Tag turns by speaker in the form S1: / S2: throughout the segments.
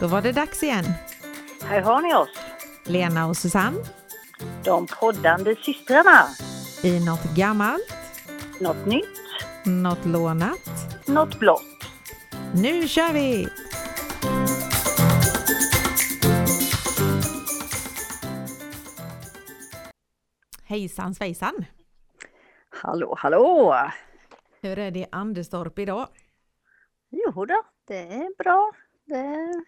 S1: Då var det dags igen.
S2: Här har ni oss,
S1: Lena och Susanne
S2: de poddande systrarna.
S1: i något gammalt,
S2: Något nytt,
S1: något lånat.
S2: något blått.
S1: Nu kör vi! Hejsan svejsan!
S2: Hallå, hallå!
S1: Hur är det i Anderstorp idag?
S2: Jo då, det är bra. Det,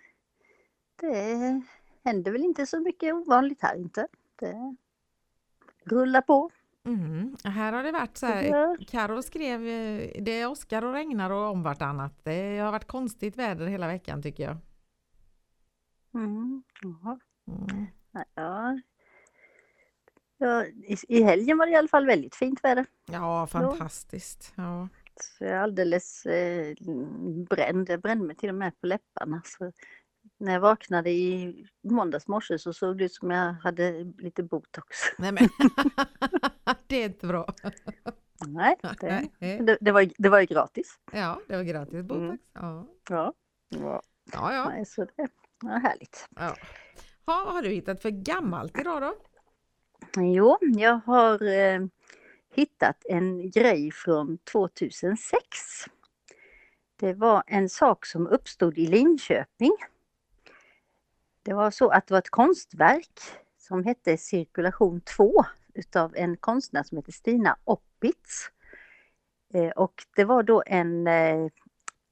S2: det händer väl inte så mycket ovanligt här inte. Det rullar på.
S1: Mm. Här har det varit så här,
S2: Ja.
S1: Karo skrev, eh, det åskar och regnar och om vartannat. Det har varit konstigt väder hela veckan tycker jag.
S2: Mm.
S1: Mm.
S2: Ja. Ja, i, I helgen var det i alla fall väldigt fint väder.
S1: Ja, fantastiskt. Ja.
S2: Så jag är alldeles eh, bränd. Jag brände mig till och med på läpparna. Så när jag vaknade i måndags morse så såg det ut som jag hade lite botox.
S1: Nej, men. det är inte bra.
S2: Nej, det,
S1: Nej.
S2: det, det, var, det var ju gratis.
S1: Ja, det var gratis botox.
S2: Mm.
S1: Ja,
S2: Ja, ja.
S1: ja. ja.
S2: Nej, så det var härligt.
S1: ja. Ha, vad har du hittat för gammalt idag då?
S2: Jo, jag har eh, hittat en grej från 2006. Det var en sak som uppstod i Linköping. Det var så att det var ett konstverk som hette Cirkulation 2 utav en konstnär som heter Stina Oppitz. Eh, och det var då en eh,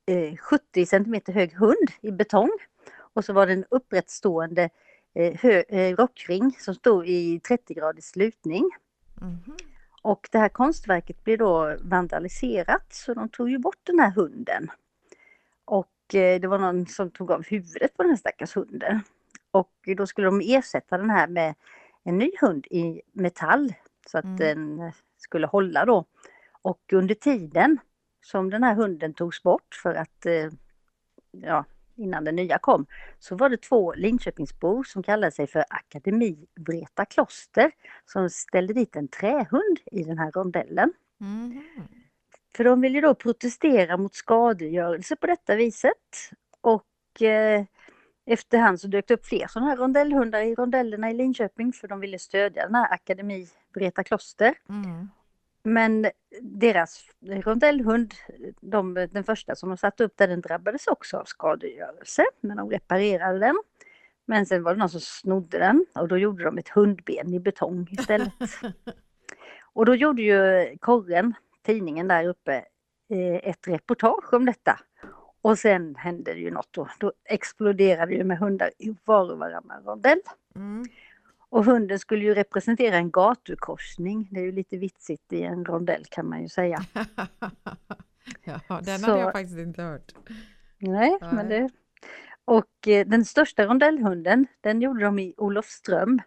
S2: eh, 70 cm hög hund i betong. Och så var det en upprättstående eh, eh, rockring som stod i 30 graders slutning.
S1: Mhm.
S2: Och det här konstverket blev då vandaliserat så de tog ju bort den här hunden. Och eh, det var någon som tog av huvudet på den här stackars hunden. Och då skulle de ersätta den här med en ny hund i metall så att
S1: Mm.
S2: den skulle hålla då. Och under tiden som den här hunden togs bort för att, eh, ja, innan den nya kom, så var det två Linköpingsbor som kallade sig för Akademi Vreta Kloster som ställde dit en trähund i den här rondellen.
S1: Mhm.
S2: För de ville då protestera mot skadegörelse på detta viset. Och eh, efterhand så dök det upp fler sådana här rondellhundar i rondellerna i Linköping för de ville stödja den här Akademi Vreta Kloster.
S1: Mm.
S2: Men deras rondellhund, de, den första som de satte upp där, den drabbades också av skadegörelse. Men de reparerade den. Men sen var det någon som snodde den och då gjorde de ett hundben i betong istället. och då gjorde ju Korren, tidningen där uppe, eh, ett reportage om detta. Och sen hände det ju något då. Då exploderade ju med hundar i var och varannan rondell.
S1: Mm.
S2: Och hunden skulle ju representera en gatukorsning. Det är ju lite vitsigt i en rondell kan man ju säga.
S1: ja, den
S2: Så-
S1: hade jag faktiskt inte hört.
S2: Nej,
S1: Nej.
S2: men det... Och eh, den största rondellhunden, den gjorde de i Olofström.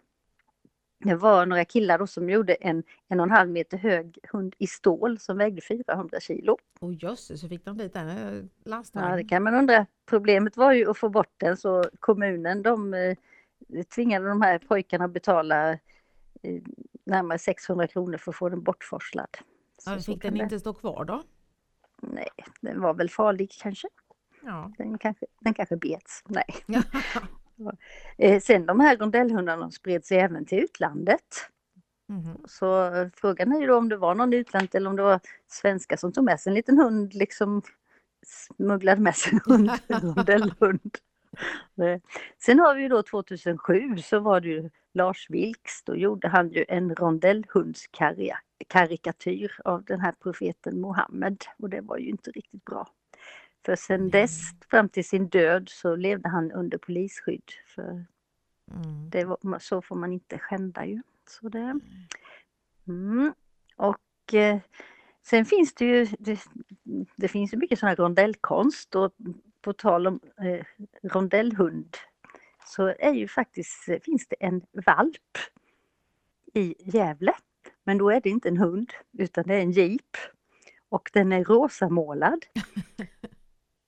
S2: Det var några killar då som gjorde en en och en halv meter hög hund i stål som vägde 400 kilo.
S1: Och jösses, så fick de dit den eh,
S2: Ja, det kan man undra. Problemet var ju att få bort den så kommunen de eh, tvingade de här pojkarna att betala eh, närmare 600 kronor för att få den bortforslad. Så
S1: Ja, fick den inte stå kvar då?
S2: Nej, den var väl farlig kanske.
S1: Ja.
S2: Den kanske, den kanske bets. Nej. Eh, sen de här rondellhundarna spred sig även till utlandet.
S1: Mhm.
S2: Så eh, frågan är ju då om det var någon utlandet eller om det var svenskar som tog med sig en liten hund, liksom smugglade med sig en hund, en rondellhund. Eh, Sen har vi ju då 2007 så var det ju Lars Vilks, då gjorde han ju en rondellhundskarikatyr av den här profeten Mohammed och det var ju inte riktigt bra. För sen dess, fram till sin död, så levde han under polisskydd. För
S1: Mm.
S2: det var, så får man inte skända ju. Så det, mm. Och eh, sen finns det ju, det, det finns ju mycket sån här rondellkonst och på tal om eh, rondellhund så är ju faktiskt, eh, finns det en valp i Gävle. Men då är det inte en hund utan det är en jeep. Och den är rosamålad.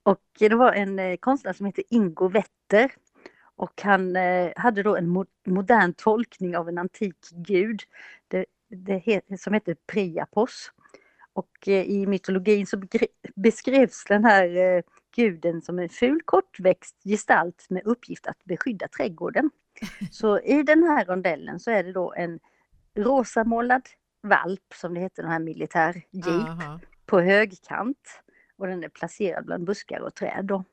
S2: Och det var en eh, konstnär som heter Ingo Wetter. Och han eh, hade då en mo modern tolkning av en antik gud det, det he som heter Priapos. Och eh, i mytologin så beskrevs den här guden som en ful kortväxt gestalt med uppgift att beskydda trädgården. Så i den här rondellen så är det då en rosamålad valp som det heter, den här militärjeep på högkant och den är placerad bland buskar och träd. Då.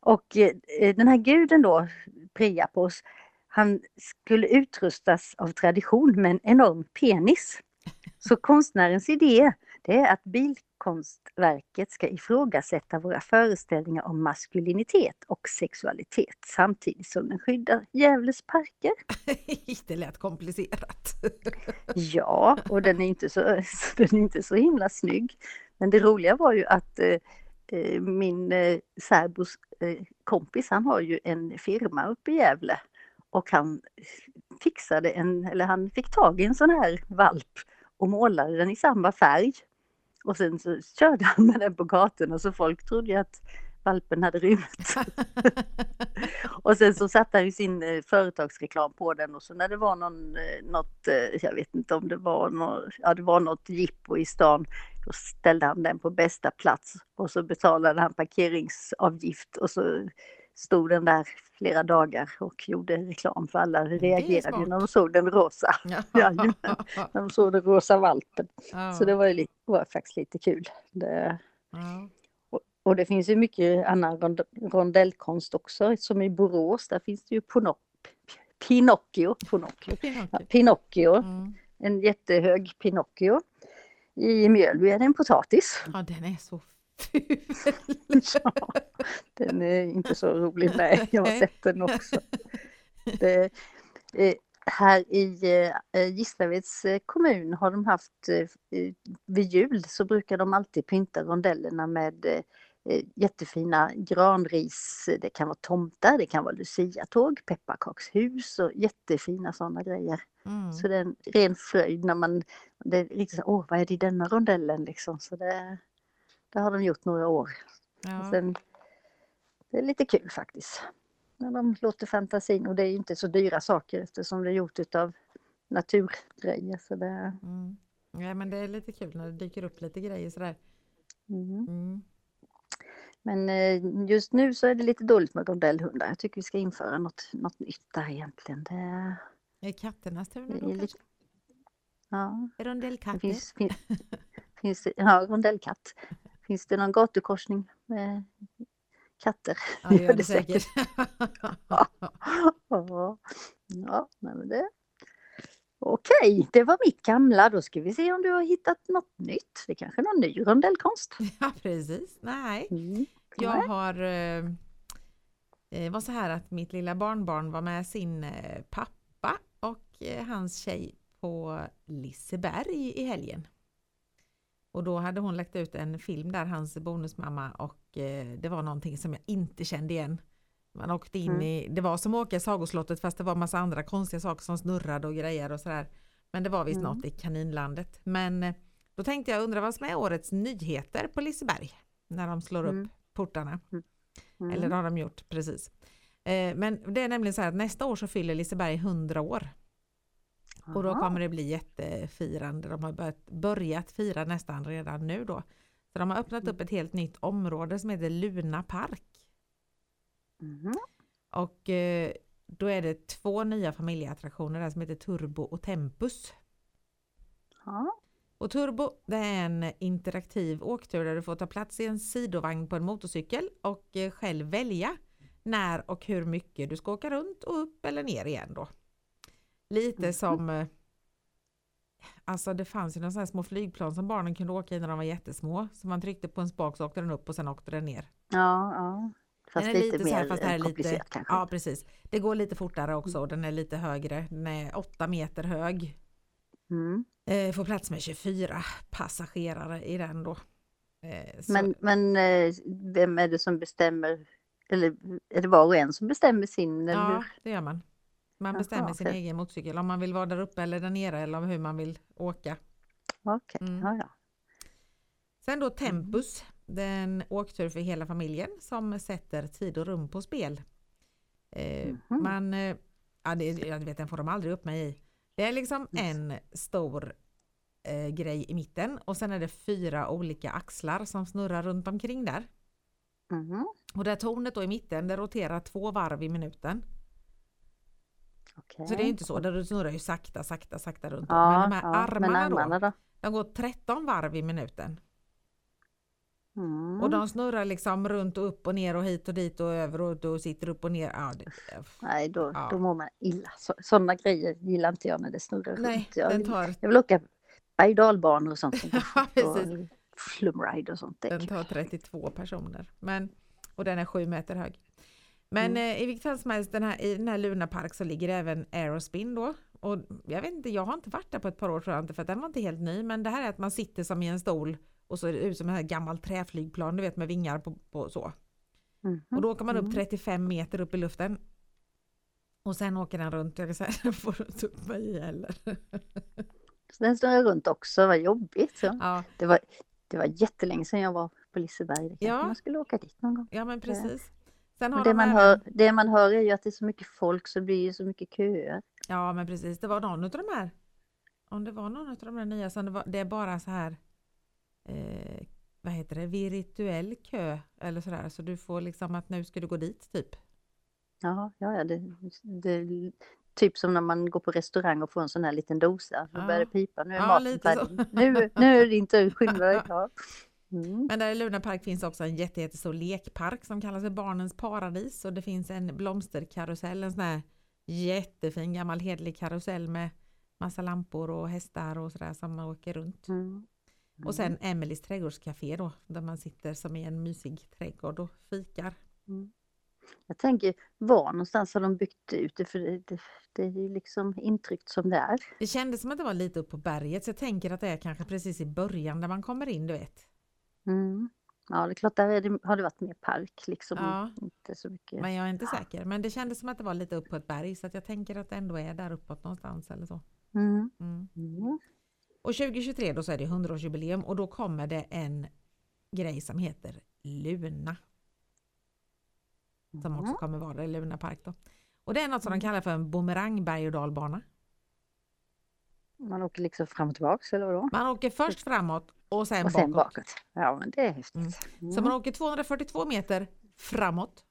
S2: Och eh, den här guden då, Priapos, han skulle utrustas av tradition med en enorm penis. Så konstnärens idé det är att bildkonstverket ska ifrågasätta våra föreställningar om maskulinitet och sexualitet samtidigt som den skyddar Gävles parker.
S1: det lät komplicerat.
S2: Ja, och den är inte så, den är inte så himla snygg. Men det roliga var ju att eh, eh, min eh, särbos eh, kompis, han har ju en firma uppe i Gävle och han fixade en, eller han fick tag i en sån här valp och målade den i samma färg. Och sen så körde han med den på gatorna så folk trodde ju att valpen hade rymt. och sen så satte han ju sin eh, företagsreklam på den och så när det var någon, eh, något, jag vet inte om det var något, ja det var något jippo i stan, då ställde han den på bästa plats och så betalade han parkeringsavgift och så stod den där flera dagar och gjorde reklam för alla reagerade ju när de såg den rosa. Ja, när de såg den rosa valpen.
S1: Ja.
S2: Så det var, ju, li- var faktiskt lite kul. Det,
S1: Ja.
S2: och, och det finns ju mycket annan rond, rondellkonst också, som i Borås, där finns det ju Pinocchio. Pinocchio, Pinocchio, ja, Pinocchio
S1: Mm.
S2: en jättehög Pinocchio. I Mjölby är det en potatis.
S1: ja, den är så ful.
S2: Ja, den är inte så rolig, nej, jag har sett den också. Det, eh, här i eh, Gislaveds eh, kommun har de haft, vid jul så brukar de alltid pynta rondellerna med jättefina granris, det kan vara tomtar, det kan vara luciatåg, pepparkakshus och jättefina sådana grejer.
S1: Mm.
S2: Så det är en ren fröjd när man, det är riktigt åh vad är det i denna rondellen liksom. Så det, det har de gjort några år.
S1: Ja.
S2: Sen, det är lite kul faktiskt. När de låter fantasin, och det är ju inte så dyra saker eftersom det är gjort utav naturgrejer. Så det,
S1: Mm. Ja, men det är lite kul när det dyker upp lite grejer sådär.
S2: mm. Men eh, just nu så är det lite dåligt med rondellhundar. Jag tycker vi ska införa något, något nytt där egentligen. Det,
S1: Är katternas tur nu
S2: är
S1: då kanske?
S2: ja,
S1: Rondellkatter?
S2: finns, finns, finns det, ja, rondellkatt. Finns det någon gatukorsning med katter?
S1: Ja, det gör
S2: det
S1: säkert.
S2: Ja, ja men det... Okej, det var mitt gamla. Då ska vi se om du har hittat något nytt. Det är kanske är någon ny rondellkonst.
S1: ja, precis. Nej,
S2: Mm.
S1: Jag har... Eh, det var så här att mitt lilla barnbarn var med sin eh, pappa och eh, hans tjej på Liseberg i helgen. Och då hade hon lagt ut en film där, hans bonusmamma, och eh, det var någonting som jag inte kände igen. Man åkte in
S2: Mm.
S1: i, det var som att åka i sagoslottet fast det var massa andra konstiga saker som snurrade och grejer och sådär. Men det var visst
S2: Mm.
S1: något i kaninlandet. Men eh, då tänkte jag undra vad som är årets nyheter på Liseberg när de slår
S2: Mm.
S1: upp portarna.
S2: Mm.
S1: Eller det har de gjort, precis. Eh, men det är nämligen så här att nästa år så fyller Liseberg 100 år. Och då kommer det bli jättefirande. De har börjat, börjat fira nästan redan nu då. Så de har öppnat
S2: Mm.
S1: upp ett helt nytt område som heter Luna park.
S2: Mhm.
S1: Och eh, då är det två nya familjeattraktioner där som heter Turbo och Tempus.
S2: Ja.
S1: Och Turbo det är en interaktiv åktur där du får ta plats i en sidovagn på en motorcykel och eh, själv välja när och hur mycket du ska åka runt och upp eller ner igen då. Lite
S2: Mhm.
S1: som eh, Alltså det fanns ju några sådana här små flygplan som barnen kunde åka i när de var jättesmå. Så man tryckte på en spak så åkte den upp och sen åkte den ner.
S2: ja, ja. Fast
S1: Den är
S2: lite,
S1: lite så här,
S2: mer
S1: fast det här är
S2: eh,
S1: lite-
S2: komplicerat kanske.
S1: Ja precis. Det går lite fortare också och den är lite högre. Den är åtta meter hög.
S2: Mm.
S1: Eh, får plats med 24 passagerare i den då. Eh,
S2: Men, men eh, vem är det som bestämmer? Eller är det var och en som bestämmer sin? Eller
S1: ja, det gör man. Man
S2: Jaha,
S1: bestämmer sin
S2: okej.
S1: egen motorcykel om man vill vara där uppe eller där nere eller hur man vill åka.
S2: Okej,
S1: Mm.
S2: ja, ja.
S1: Sen då Tempus, den åktur för hela familjen som sätter tid och rum på spel. Eh,
S2: Mhm.
S1: Man, ja, det, jag vet den får de aldrig upp mig i. Det är liksom en stor eh, grej i mitten och sen är det fyra olika axlar som snurrar runt omkring där.
S2: Mhm.
S1: Och det här tornet då i mitten, det roterar två varv i minuten.
S2: Okej.
S1: Så det är inte så, det snurrar ju sakta, sakta, sakta runt.
S2: Ja,
S1: men de här
S2: ja,
S1: armarna,
S2: men armarna
S1: då,
S2: då?
S1: de går 13 varv i minuten.
S2: Mm.
S1: Och de snurrar liksom runt och upp och ner och hit och dit och över och, och sitter upp och ner. Ja, det,
S2: Nej, då,
S1: Ja.
S2: då mår man illa. Så, sådana grejer gillar inte jag när det snurrar
S1: nej,
S2: runt. Jag
S1: den tar,
S2: jag vill åka berg och sånt. och flumride och sånt.
S1: Den tar 32 personer. Men, och den är sju meter hög. Men
S2: Mm.
S1: eh, i vilket fall som helst, den här, i den här Luna Park så ligger även Aerospin då. Och jag vet inte, jag har inte varit där på ett par år tror jag inte, för att den var inte helt ny. Men det här är att man sitter som i en stol och så är det ut som ett gammalt träflygplan, du vet med vingar på, på så.
S2: Mhm.
S1: Och då åker man upp
S2: Mm.
S1: 35 meter upp i luften. Och sen åker den runt, jag kan säga, den får inte upp mig i heller.
S2: Så den snurrar runt också, vad jobbigt. Så.
S1: Ja,
S2: Det, var, det var jättelänge sedan jag var på Liseberg. Det
S1: Ja.
S2: man skulle åka dit någon gång.
S1: ja men precis. Sen har
S2: det,
S1: de
S2: man
S1: även-
S2: hör, det man hör är ju att det är så mycket folk så det blir ju så mycket köer.
S1: Ja men precis, det var någon av de här, om det var någon av de här nya, som det, var, det är bara så här, eh, vad heter det, virtuell kö eller sådär, så du får liksom att nu ska du gå dit typ.
S2: Ja, ja, ja det, det, typ som när man går på restaurang och får en sån här liten dosa. Då
S1: Ja.
S2: börjar det pipa, nu är
S1: Ja,
S2: maten färdig. Nu, nu är det din tur, skynda dig. Ja. Mm.
S1: Men där i Luna Park finns också en jätte, jättestor lekpark som kallas för Barnens paradis och det finns en blomsterkarusell, en sån här jättefin gammal hedlig karusell med massa lampor och hästar och sådär som åker runt.
S2: Mm.
S1: Och sen Emelies trädgårdscafé då, där man sitter som i en mysig trädgård och fikar.
S2: Mm. Jag tänker, var någonstans har de byggt ut det? För det, det, det är ju liksom intryckt som det är.
S1: Det kändes som att det var lite upp på berget så jag tänker att det är kanske precis i början där man kommer in, du vet.
S2: Mm. Ja, det är klart, där är det, har det varit mer park liksom.
S1: Ja.
S2: Inte så mycket.
S1: Men jag är inte säker. Men det kändes som att det var lite upp på ett berg så att jag tänker att det ändå är där uppåt någonstans eller så.
S2: Mm.
S1: Mm.
S2: Mm.
S1: Och 2023 då så är det 100-årsjubileum och då kommer det en grej som heter Luna. Som också
S2: Mm.
S1: kommer vara i Luna Park då. Och det är något som de kallar för en bumerang berg och dalbana.
S2: Man åker liksom fram och tillbaks eller vadå?
S1: Man åker först framåt och sen,
S2: Och sen
S1: bakåt.
S2: bakåt. Ja, men det är häftigt.
S1: Mm.
S2: Mm.
S1: Så man åker 242 meter framåt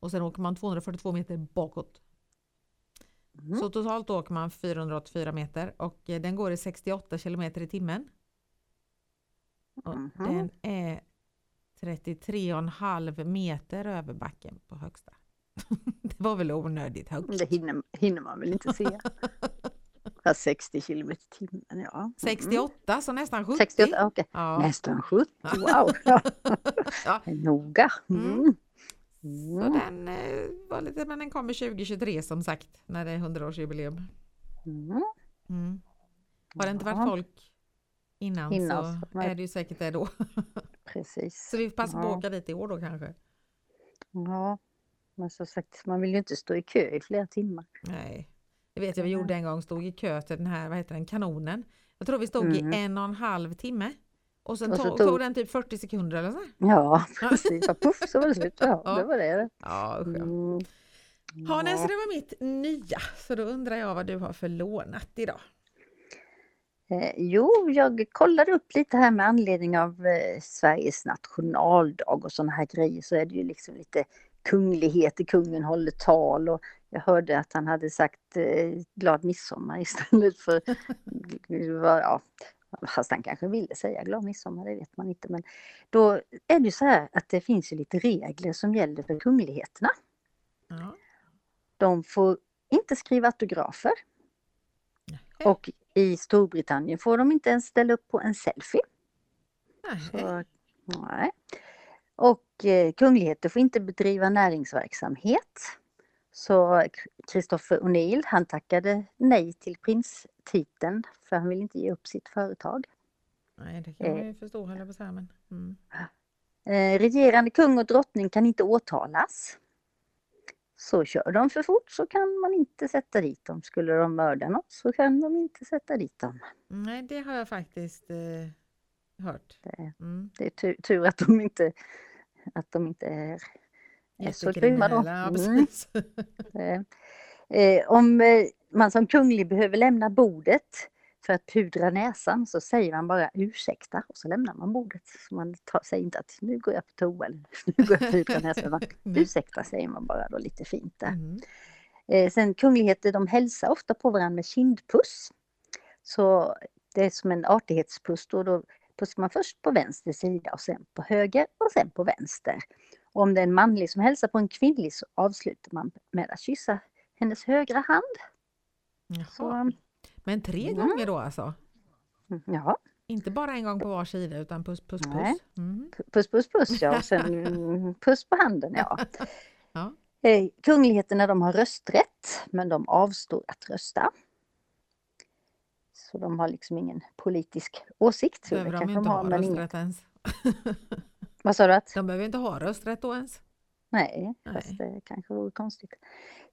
S1: och sen åker man 242 meter bakåt.
S2: Mm.
S1: Så totalt åker man 484 meter och eh, den går i 68 kilometer i timmen.
S2: Mhm.
S1: Den är 33,5 meter över backen på högsta. det var väl onödigt högt.
S2: Det hinner, hinner man väl inte se. Ja, 60 kilometer i timmen, ja. Mm.
S1: 68, så nästan 70.
S2: 68, okej.
S1: Ja.
S2: Nästan 70, wow!
S1: Ja.
S2: Noga.
S1: Mm.
S2: Mm.
S1: Så den eh, var lite, men den kommer 2023 som sagt, när det är 100-årsjubileum.
S2: Mm.
S1: Mm. Har det inte varit
S2: Ja,
S1: folk innan,
S2: Innan,
S1: så är det ju säkert det då.
S2: Precis.
S1: Så vi passar på att
S2: Ja.
S1: åka dit i år då kanske.
S2: Ja, men som sagt, man vill ju inte stå i kö i flera timmar.
S1: Nej, det vet jag vi gjorde en gång, stod i kö till den här, vad heter den, kanonen. Jag tror vi stod
S2: Mm.
S1: i en och en halv timme. Och sen
S2: Och så
S1: tog,
S2: tog-
S1: den typ 40 sekunder eller så.
S2: Ja, precis. Puff så var det slut. Ja,
S1: Ja.
S2: det var det.
S1: Ja, usch ja.
S2: Mm.
S1: Ja, nej, så det var mitt nya. Så då undrar jag vad du har för lånat idag.
S2: Eh, jo, jag kollade upp lite här med anledning av eh, Sveriges nationaldag och sådana här grejer så är det ju liksom lite kungligheter, kungen håller tal och jag hörde att han hade sagt eh, glad midsommar istället för, ja, fast han kanske ville säga glad midsommar, det vet man inte. Men då är det ju så här att det finns ju lite regler som gäller för kungligheterna.
S1: Ja.
S2: De får inte skriva autografer
S1: Nej.
S2: och i Storbritannien får de inte ens ställa upp på en selfie.
S1: Nej.
S2: Så, nej. Och eh, kungligheter får inte bedriva näringsverksamhet. Så Christopher O'Neill han tackade nej till prinstiteln för han vill inte ge upp sitt företag.
S1: Nej, det kan man ju förstå höll jag på att säga. Men, mm.
S2: Eh, regerande kung och drottning kan inte åtalas. Så kör de för fort så kan man inte sätta dit dem. Skulle de mörda något så kan de inte sätta dit dem.
S1: Nej, det har jag faktiskt eh, hört.
S2: Det,
S1: Mm.
S2: det är tur, tur att de inte, att de inte är, är så grymma då. Mm. Eh, eh, om eh, man som kunglig behöver lämna bordet för att pudra näsan så säger man bara ursäkta och så lämnar man bordet. Så man tar, säger inte att nu går jag på toa eller nu går jag och pudrar näsan. ursäkta säger man bara då lite fint där. Mm. Eh, sen kungligheter de hälsar ofta på varandra med kindpuss. Så det är som en artighetspuss då, då pussar man först på vänster sida och sen på höger och sen på vänster. Och om det är en manlig som hälsar på en kvinnlig så avslutar man med att kyssa hennes högra hand.
S1: Så, Men tre mm. gånger då alltså?
S2: Mm, ja.
S1: Inte bara en gång på var sida utan puss puss puss? Nej.
S2: Mm. Puss puss puss ja och sen puss på handen ja. ja. Eh, kungligheterna de har rösträtt men de avstår att rösta. Så de har liksom ingen politisk åsikt.
S1: Behöver de inte de ha rösträtt ingen... ens?
S2: Vad sa du? Att?
S1: De behöver inte ha rösträtt då ens?
S2: Nej, Nej. fast det kanske vore konstigt.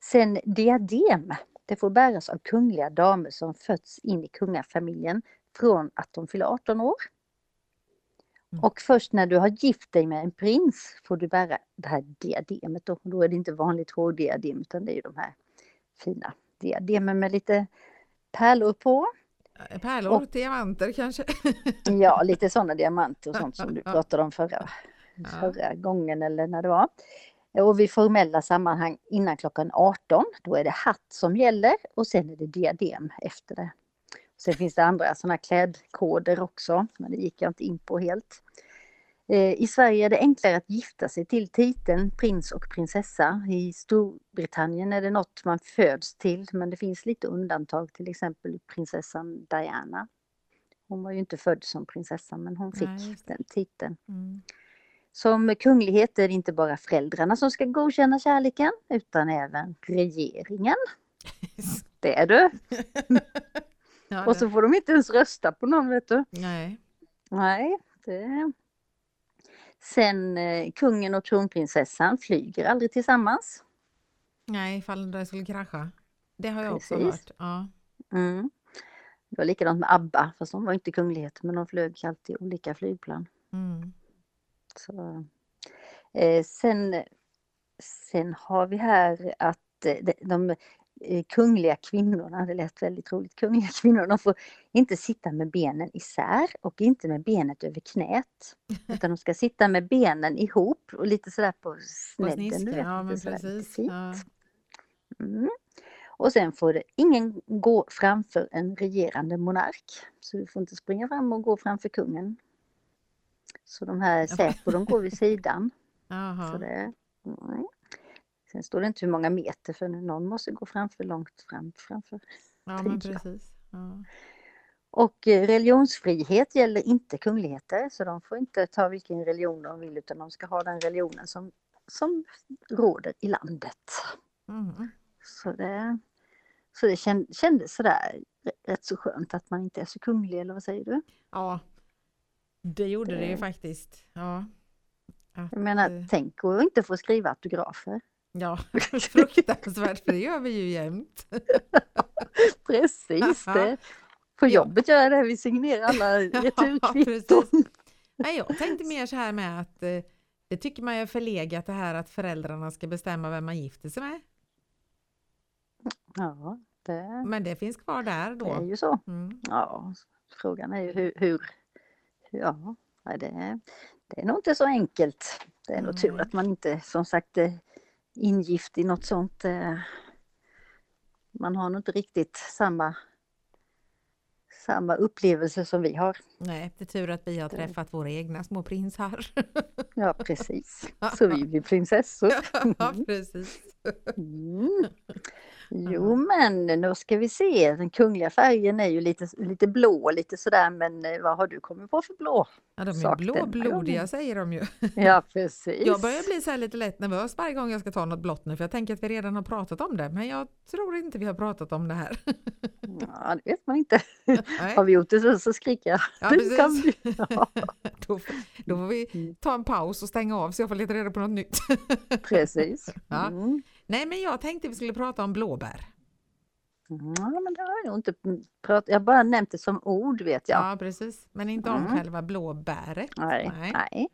S2: Sen diadem, det får bäras av kungliga damer som fötts in i kungafamiljen från att de fyller 18 år. Mm. Och först när du har gift dig med en prins får du bära det här diademet. Då, då är det inte vanligt hårdiadem utan det är ju de här fina diademen med lite pärlor på.
S1: Pärlor, och, diamanter kanske?
S2: ja, lite sådana diamanter och sånt som du pratade om förra, förra gången eller när det var. Och vid formella sammanhang innan klockan 18, då är det hatt som gäller och sen är det diadem efter det. Sen finns det andra sådana klädkoder också, men det gick jag inte in på helt. Eh, I Sverige är det enklare att gifta sig till titeln prins och prinsessa. I Storbritannien är det något man föds till men det finns lite undantag, till exempel prinsessan Diana. Hon var ju inte född som prinsessa men hon fick Nej, den titeln. Mm. Som kunglighet är det inte bara föräldrarna som ska godkänna kärleken utan även regeringen. Det är du! ja, och så får de inte ens rösta på någon vet du.
S1: Nej.
S2: Nej, det Sen eh, kungen och kronprinsessan flyger aldrig tillsammans.
S1: Nej, ifall det skulle krascha. Det har jag Precis. också hört. Ja.
S2: Mm. Det var likadant med ABBA, fast de var inte kungligheter men de flög alltid olika flygplan. Mm. Så, eh, sen, sen har vi här att eh, de, Eh, kungliga kvinnorna, det lät väldigt roligt, kungliga kvinnor, de får inte sitta med benen isär och inte med benet över knät. Utan de ska sitta med benen ihop och lite sådär på snedden.
S1: På ja, men precis. Ja.
S2: Mm. Och sen får det ingen gå framför en regerande monark. Så du får inte springa fram och gå framför kungen. Så de här Säpo, de går vid sidan.
S1: Så det,
S2: mm. Sen står det inte hur många meter för någon måste gå framför långt fram framför.
S1: Ja, men precis. Ja.
S2: Och eh, religionsfrihet gäller inte kungligheter så de får inte ta vilken religion de vill utan de ska ha den religionen som, som råder i landet. Mm. Så det, så det kändes sådär rätt så skönt att man inte är så kunglig eller vad säger du?
S1: Ja, det gjorde det, det ju faktiskt. Ja.
S2: Att, jag menar, eh, tänk att inte få skriva autografer.
S1: Ja, fruktansvärt, för det gör vi ju jämt.
S2: Precis, det. på jobbet gör jag det, vi signerar alla returkvitton.
S1: Ja, jag tänkte mer så här med att eh, det tycker man är förlegat det här att föräldrarna ska bestämma vem man gifter sig med.
S2: Ja, det...
S1: Men det finns kvar där då?
S2: Det är ju så. Mm. Ja, frågan är ju hur, hur ja, det, är, det är nog inte så enkelt. Det är mm. nog tur att man inte som sagt ingift i något sånt. Eh, man har nog inte riktigt samma, samma upplevelse som vi har.
S1: Nej, det är tur att vi har träffat våra egna små prinsar.
S2: Ja, precis. Så vi blir prinsessor.
S1: Ja, precis.
S2: Mm. Jo men nu ska vi se, den kungliga färgen är ju lite, lite blå, lite sådär men eh, vad har du kommit på för blå?
S1: Ja de är blåblodiga säger de ju.
S2: Ja precis.
S1: Jag börjar bli så här lite lätt nervös varje gång jag ska ta något blått nu för jag tänker att vi redan har pratat om det men jag tror inte vi har pratat om det här.
S2: Ja det vet man inte. Nej. Har vi gjort det så, så skriker jag.
S1: Ja, precis. Ja. då, då får vi mm. ta en paus och stänga av så jag får leta reda på något nytt.
S2: Precis.
S1: Ja. Mm. Nej, men jag tänkte vi skulle prata om blåbär.
S2: Mm, men det har jag inte pratat Jag har bara nämnt det som ord vet jag.
S1: Ja, precis. Men inte om mm. själva blåbäret.
S2: Nej. Nej. Nej.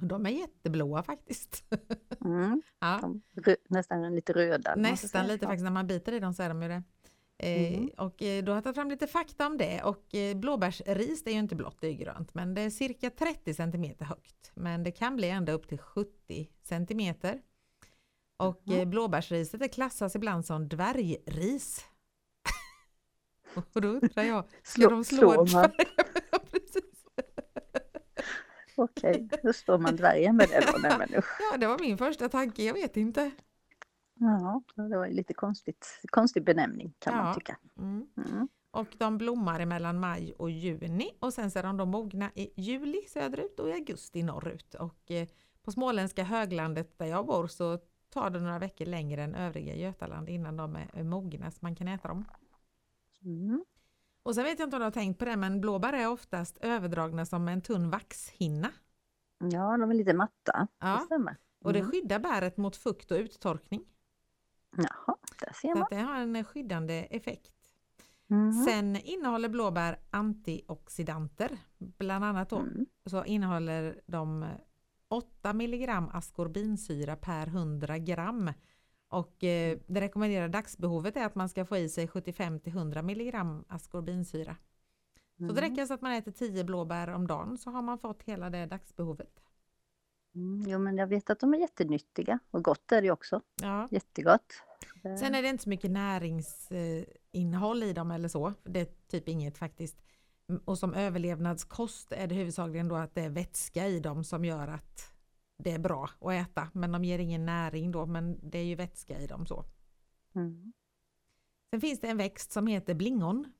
S1: De är jätteblåa faktiskt.
S2: Mm. ja. Nästan lite röda.
S1: Nästan lite faktiskt. När man biter i dem så är de ju det. Eh,
S2: Mm.
S1: Och eh, då har jag tagit fram lite fakta om det och eh, blåbärsris det är ju inte blått, det är grönt men det är cirka 30 cm högt men det kan bli ända upp till 70 cm. Och eh, blåbärsriset det klassas ibland som dvärgris. och då undrar jag, ska
S2: Slå-
S1: de slå
S2: slår
S1: en
S2: man?
S1: dvärg? Ja, precis.
S2: Okej, då står man dvärgen med det då. Nej, men.
S1: Ja, det var min första tanke, jag vet inte.
S2: Ja, det var ju lite konstigt. Konstig benämning kan
S1: Ja.
S2: man tycka.
S1: Mm.
S2: Mm.
S1: Och de blommar mellan maj och juni och sen så är de då mogna i juli söderut och i augusti norrut. Och eh, på småländska höglandet där jag bor så tar det några veckor längre än övriga Götaland innan de är mogna så man kan äta dem.
S2: Mm.
S1: Och sen vet jag inte om du har tänkt på det men blåbär är oftast överdragna som en tunn vaxhinna.
S2: Ja, de är lite matta.
S1: Ja.
S2: Det.
S1: Och det
S2: Mm.
S1: skyddar bäret mot fukt och uttorkning.
S2: Jaha, där ser
S1: Så
S2: man.
S1: att det har en skyddande effekt.
S2: Mm.
S1: Sen innehåller blåbär antioxidanter. Bland annat då
S2: Mm.
S1: så innehåller de 8 milligram askorbinsyra per 100 gram. Och eh, det rekommenderade dagsbehovet är att man ska få i sig 75 till 100 milligram askorbinsyra. Så det
S2: Mm.
S1: räcker så att man äter 10 blåbär om dagen så har man fått hela det dagsbehovet.
S2: Mm. Jo, men jag vet att de är jättenyttiga och gott är det också.
S1: Ja.
S2: Jättegott.
S1: Sen är det inte så mycket näringsinnehåll i dem eller så. Det är typ inget faktiskt. Och som överlevnadskost är det huvudsakligen då att det är vätska i dem som gör att det är bra att äta. Men de ger ingen näring då, men det är ju vätska i dem så.
S2: Mm.
S1: Sen finns det en växt som heter blingon.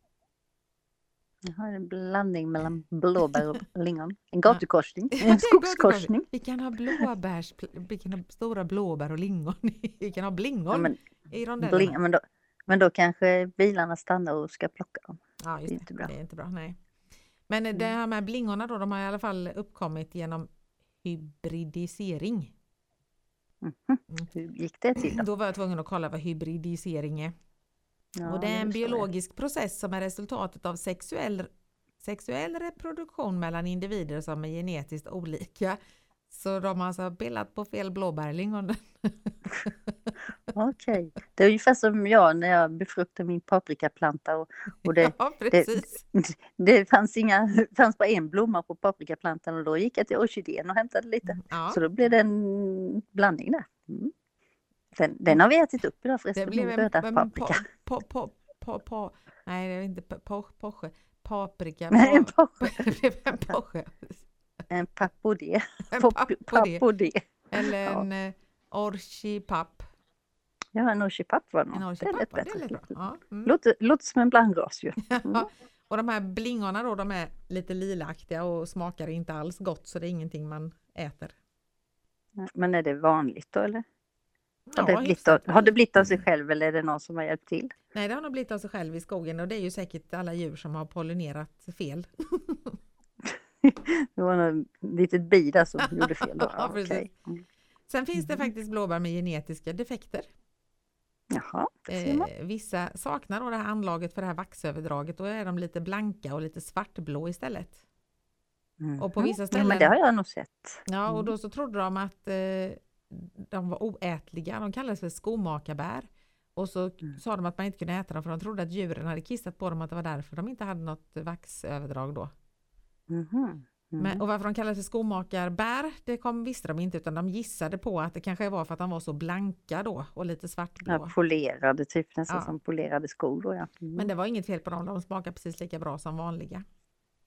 S2: Jag har en blandning mellan blåbär och lingon. En gatukorsning. En skogskorsning.
S1: Vi kan ha blåbärs, vi kan ha stora blåbär och lingon. Vi kan ha
S2: Ja,
S1: blingon
S2: men,
S1: i rondellerna.
S2: bling, men, då, men då kanske bilarna stannar och ska plocka dem.
S1: Ja, just
S2: Det är inte bra.
S1: Det är inte bra, nej. Men
S2: Mm.
S1: det här med blingorna då, de har i alla fall uppkommit genom hybridisering.
S2: Mhm.
S1: Mm.
S2: Hur gick det till då?
S1: Då var jag tvungen att kolla vad hybridisering är.
S2: Ja,
S1: och det är en
S2: jag.
S1: biologisk process som är resultatet av sexuell, sexuell reproduktion mellan individer som är genetiskt olika. Så de har alltså bildat på fel blåbärlingon.
S2: Okej. Det är ungefär som jag när jag befruktade min paprikaplanta och, och det,
S1: ja, precis.
S2: det fanns, inga, fanns bara en blomma på paprikaplantan och då gick jag till orkidén och hämtade lite.
S1: Ja,
S2: Så då blev det en blandning där. Mm. Den, den har vi ätit upp idag
S1: det
S2: förresten,
S1: blev
S2: min röda
S1: en
S2: paprika.
S1: po, po, po, po, nej, det är inte po, po, poche. Paprika.
S2: Nej, en
S1: det blev en poche.
S2: En pappodé.
S1: En. Pappodé. Eller
S2: Ja.
S1: en eh, orchipapp.
S2: Ja, en orchipapp var det
S1: En
S2: nog. Det lät
S1: det
S2: bättre.
S1: lät. Ja, mm.
S2: Låter, låter som en blandras ju.
S1: Ja, och de här blingorna då, de är lite lilaktiga och smakar inte alls gott så det är ingenting man äter.
S2: Men är det vanligt då eller? Har, det blivit av, har det blivit av sig själv eller är det någon som har hjälpt till?
S1: Nej, det har nog blivit av sig själv i skogen och det är ju säkert alla djur som har pollinerat fel.
S2: Det var något litet bi där som gjorde fel då.
S1: Ja,
S2: Ja. Mm.
S1: Sen finns det
S2: Mhm.
S1: faktiskt blåbär med genetiska defekter.
S2: Jaha.
S1: Eh, vissa saknar då det här anlaget för det här vaxöverdraget. Då är de lite blanka och lite svartblå istället. och på
S2: Mhm.
S1: vissa
S2: Ja,
S1: ställen-
S2: men det har jag nog sett.
S1: Ja, och
S2: Mm.
S1: då så trodde de att eh, de var oätliga. De kallades för skomakarbär. Och så
S2: Mm.
S1: sa de att man inte kunde äta dem för de trodde att djuren hade kissat på dem att det var därför de inte hade något vaxöverdrag då.
S2: Mhm. Mm.
S1: Men, och varför de kallades för skomakarbär, det kom, visste de inte utan de gissade på att det kanske var för att de var så blanka då och lite svartblå.
S2: Ja, polerade, typ nästan
S1: Ja.
S2: som polerade skor. Då, ja. Mm.
S1: Men det var inget fel på dem, de smakar precis lika bra som vanliga.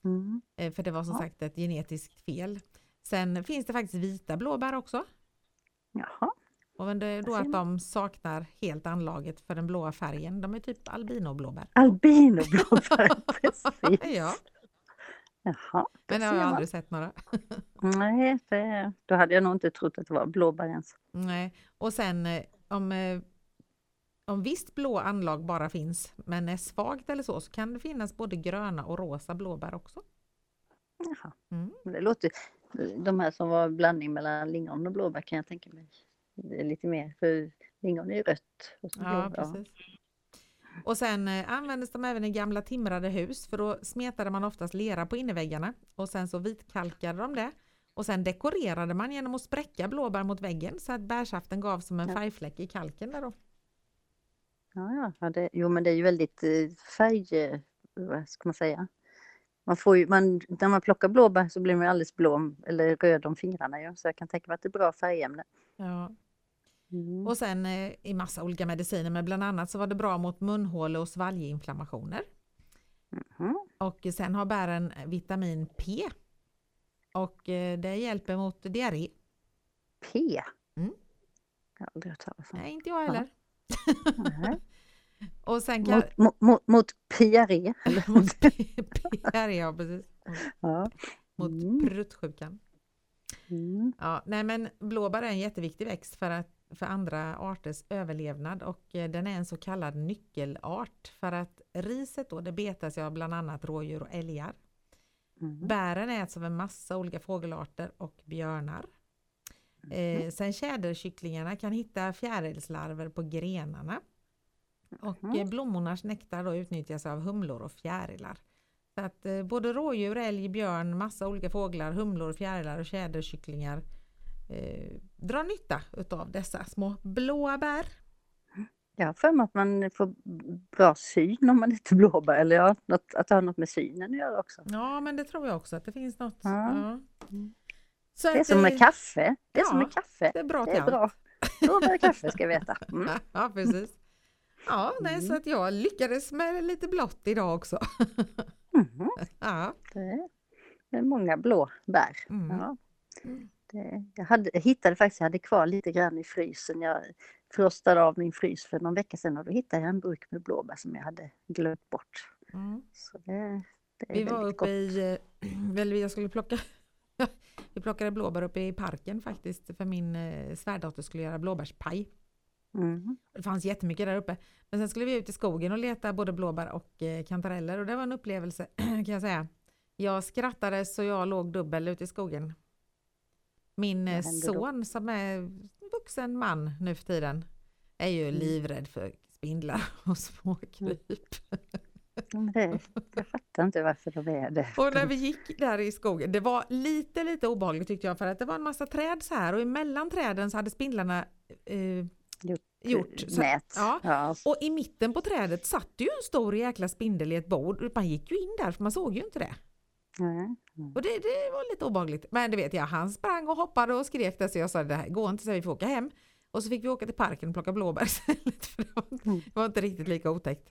S2: Mm.
S1: Eh, För det var som
S2: Ja.
S1: sagt ett genetiskt fel. Sen finns det faktiskt vita blåbär också.
S2: Jaha,
S1: Och men det är då att de saknar helt anlaget för den blåa färgen. De är typ albinoblåbär.
S2: albinoblåbär, precis.
S1: Ja,
S2: Jaha,
S1: men det har jag aldrig sett några.
S2: Nej, det, då hade jag nog inte trott att det var blåbär ens.
S1: Nej. Och sen eh, om, eh, om visst blå anlag bara finns men är svagt eller så så kan det finnas både gröna och rosa blåbär också.
S2: Jaha.
S1: Mm.
S2: Det låter, de här som var blandning mellan lingon och blåbär kan jag tänka mig. Det är lite mer, för lingon är ju rött. Och så
S1: Ja,
S2: blåbär,
S1: precis. Och sen eh, användes de även i gamla timrade hus för då smetade man oftast lera på innerväggarna och sen så vitkalkade de det. Och sen dekorerade man genom att spräcka blåbär mot väggen så att bärsaften gav som en färgfläck i kalken där då.
S2: Ja, ja. det, jo, men det är ju väldigt eh, färg... eh, Vad ska man säga? Man får ju, man, när man plockar blåbär så blir man alldeles blå eller röd om fingrarna. Ja. Så jag kan tänka mig att det är bra färgämne.
S1: Ja.
S2: Mm.
S1: Och sen eh, i massa olika mediciner, men bland annat så var det bra mot munhåle och svalginflammationer.
S2: Mhm.
S1: Och sen har bären vitamin P. Och eh, det hjälper mot diarré.
S2: P.
S1: Mm.
S2: Jag har aldrig hört talas om.
S1: Nej, inte jag heller.
S2: Nej.
S1: Och sen kan...
S2: Mot, mot, mot, eller?
S1: mot diarré, ja precis. Mot,
S2: Ja.
S1: mot
S2: Mm.
S1: pruttsjukan.
S2: Mm.
S1: Ja, nej men blåbär är en jätteviktig växt för, att, för andra arters överlevnad och eh, den är en så kallad nyckelart för att riset då det betas av bland annat rådjur och älgar.
S2: Mm.
S1: Bären äts av en massa olika fågelarter och björnar.
S2: Mm.
S1: Eh, sen tjäderkycklingarna kan hitta fjärilslarver på grenarna. Och
S2: Mhm.
S1: eh, blommornas nektar då utnyttjas av humlor och fjärilar. Så att eh, både rådjur, älg, björn, massa olika fåglar, humlor, fjärilar och tjäderkycklingar eh, drar nytta utav dessa små blåa bär.
S2: Jag har för mig att man får bra syn om man äter blåbär. Eller ja, något, att det har något med synen att göra också.
S1: Ja men det tror jag också att det finns något.
S2: Ja.
S1: Ja.
S2: Mm.
S1: Så
S2: Det är som
S1: eh,
S2: med kaffe. Det är som
S1: ja,
S2: med kaffe.
S1: Det är bra
S2: Det
S1: till
S2: är
S1: allt.
S2: bra. Blåbär och kaffe ska jag veta. Mm.
S1: Ja precis. Ja, nej, så
S2: Mm.
S1: att jag lyckades med lite blått idag också.
S2: Mhm.
S1: Ja.
S2: Det är- det är många blå bär.
S1: Mm.
S2: Ja.
S1: Mm.
S2: Det, jag, hade, jag hittade faktiskt, jag hade kvar lite grann i frysen. Jag frostade av min frys för någon vecka sedan och då hittade jag en burk med blåbär som jag hade glömt bort.
S1: Mm.
S2: Så det, det är
S1: Vi var uppe
S2: gott.
S1: i, eh, väl jag skulle plocka, vi plockade blåbär uppe i parken faktiskt för min eh, svärdotter skulle göra blåbärspaj.
S2: Mm.
S1: Det fanns jättemycket där uppe. Men sen skulle vi ut i skogen och leta både blåbär och eh, kantareller och det var en upplevelse kan jag säga. Jag skrattade så jag låg dubbel ute i skogen. Min eh,
S2: hände då?
S1: son som är vuxen man nu för tiden är ju
S2: Mm.
S1: livrädd för spindlar och småkryp.
S2: Men det, jag fattar inte varför de är det.
S1: Och när vi gick där i skogen, det var lite lite obehagligt tyckte jag för att det var en massa träd så här och emellan träden så hade spindlarna eh, gjort. Så,
S2: Nät.
S1: ja.
S2: Ja.
S1: och i mitten på trädet satt ju en stor jäkla spindel i ett bord. Man gick ju in där för man såg ju inte det.
S2: Mm.
S1: Och det, det var lite obehagligt. Men det vet jag, han sprang och hoppade och skrek där så jag sa det här går inte så vi får åka hem. Och så fick vi åka till parken och plocka blåbär istället. För det, var,
S2: Mm.
S1: det var inte riktigt lika otäckt.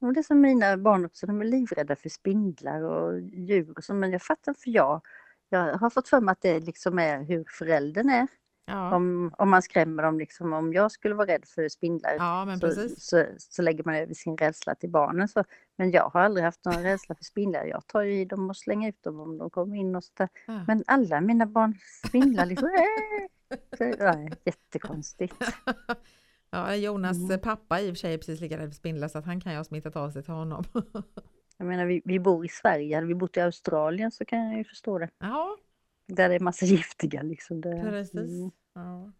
S2: Och det är som mina barn också, de är livrädda för spindlar och djur och så, men jag fattar för jag, jag har fått för mig att det liksom är hur föräldern är.
S1: Ja,
S2: Om, om man skrämmer dem, liksom, om jag skulle vara rädd för spindlar
S1: ja
S2: så, så, så lägger man över sin rädsla till barnen. Så, men jag har aldrig haft någon rädsla för spindlar. Jag tar i dem och slänger ut dem om de kommer in och så där.
S1: Ja.
S2: Men alla mina barn spindlar liksom. "Äh!" Så, ja, jättekonstigt.
S1: Ja, Jonas
S2: Mm.
S1: pappa i och för sig är precis lika rädd för spindlar så att han kan ju ha smittat av sig till honom.
S2: Jag menar vi, vi bor i Sverige, hade vi bott i Australien så kan jag ju förstå det.
S1: ja,
S2: Där det är massa giftiga liksom. Det,
S1: precis.
S2: Mm,
S1: Ja.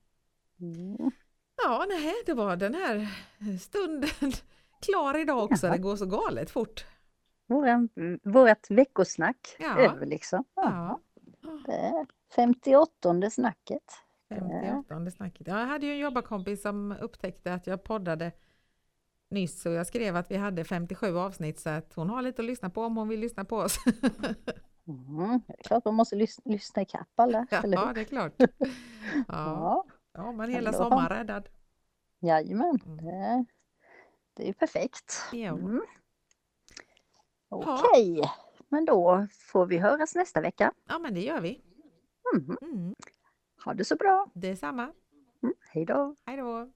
S2: mm.
S1: ja, nej, det var den här stunden klar idag också.
S2: Jaha.
S1: Det går så galet fort.
S2: Våran, vårat veckosnack
S1: Ja.
S2: över liksom.
S1: Ja.
S2: Det är 58 snacket.
S1: 58 snacket. Jag hade ju en jobbarkompis som upptäckte att jag poddade nyss och jag skrev att vi hade 57 avsnitt så att hon har lite att lyssna på om hon vill lyssna på oss.
S2: Mm, det är klart man måste lyssna, lyssna ikapp alla, eller
S1: Ja, det är klart. Ja,
S2: Ja,
S1: ja men hela
S2: Ändå.
S1: sommaren räddad.
S2: jajamän.
S1: Mm.
S2: Det, det är ju perfekt. Mm. Okej, men då får vi höras nästa vecka.
S1: Ja, men det gör vi.
S2: Mm.
S1: Mm.
S2: Ha det så bra.
S1: Det är samma.
S2: Mm. Hej då.
S1: Hej då!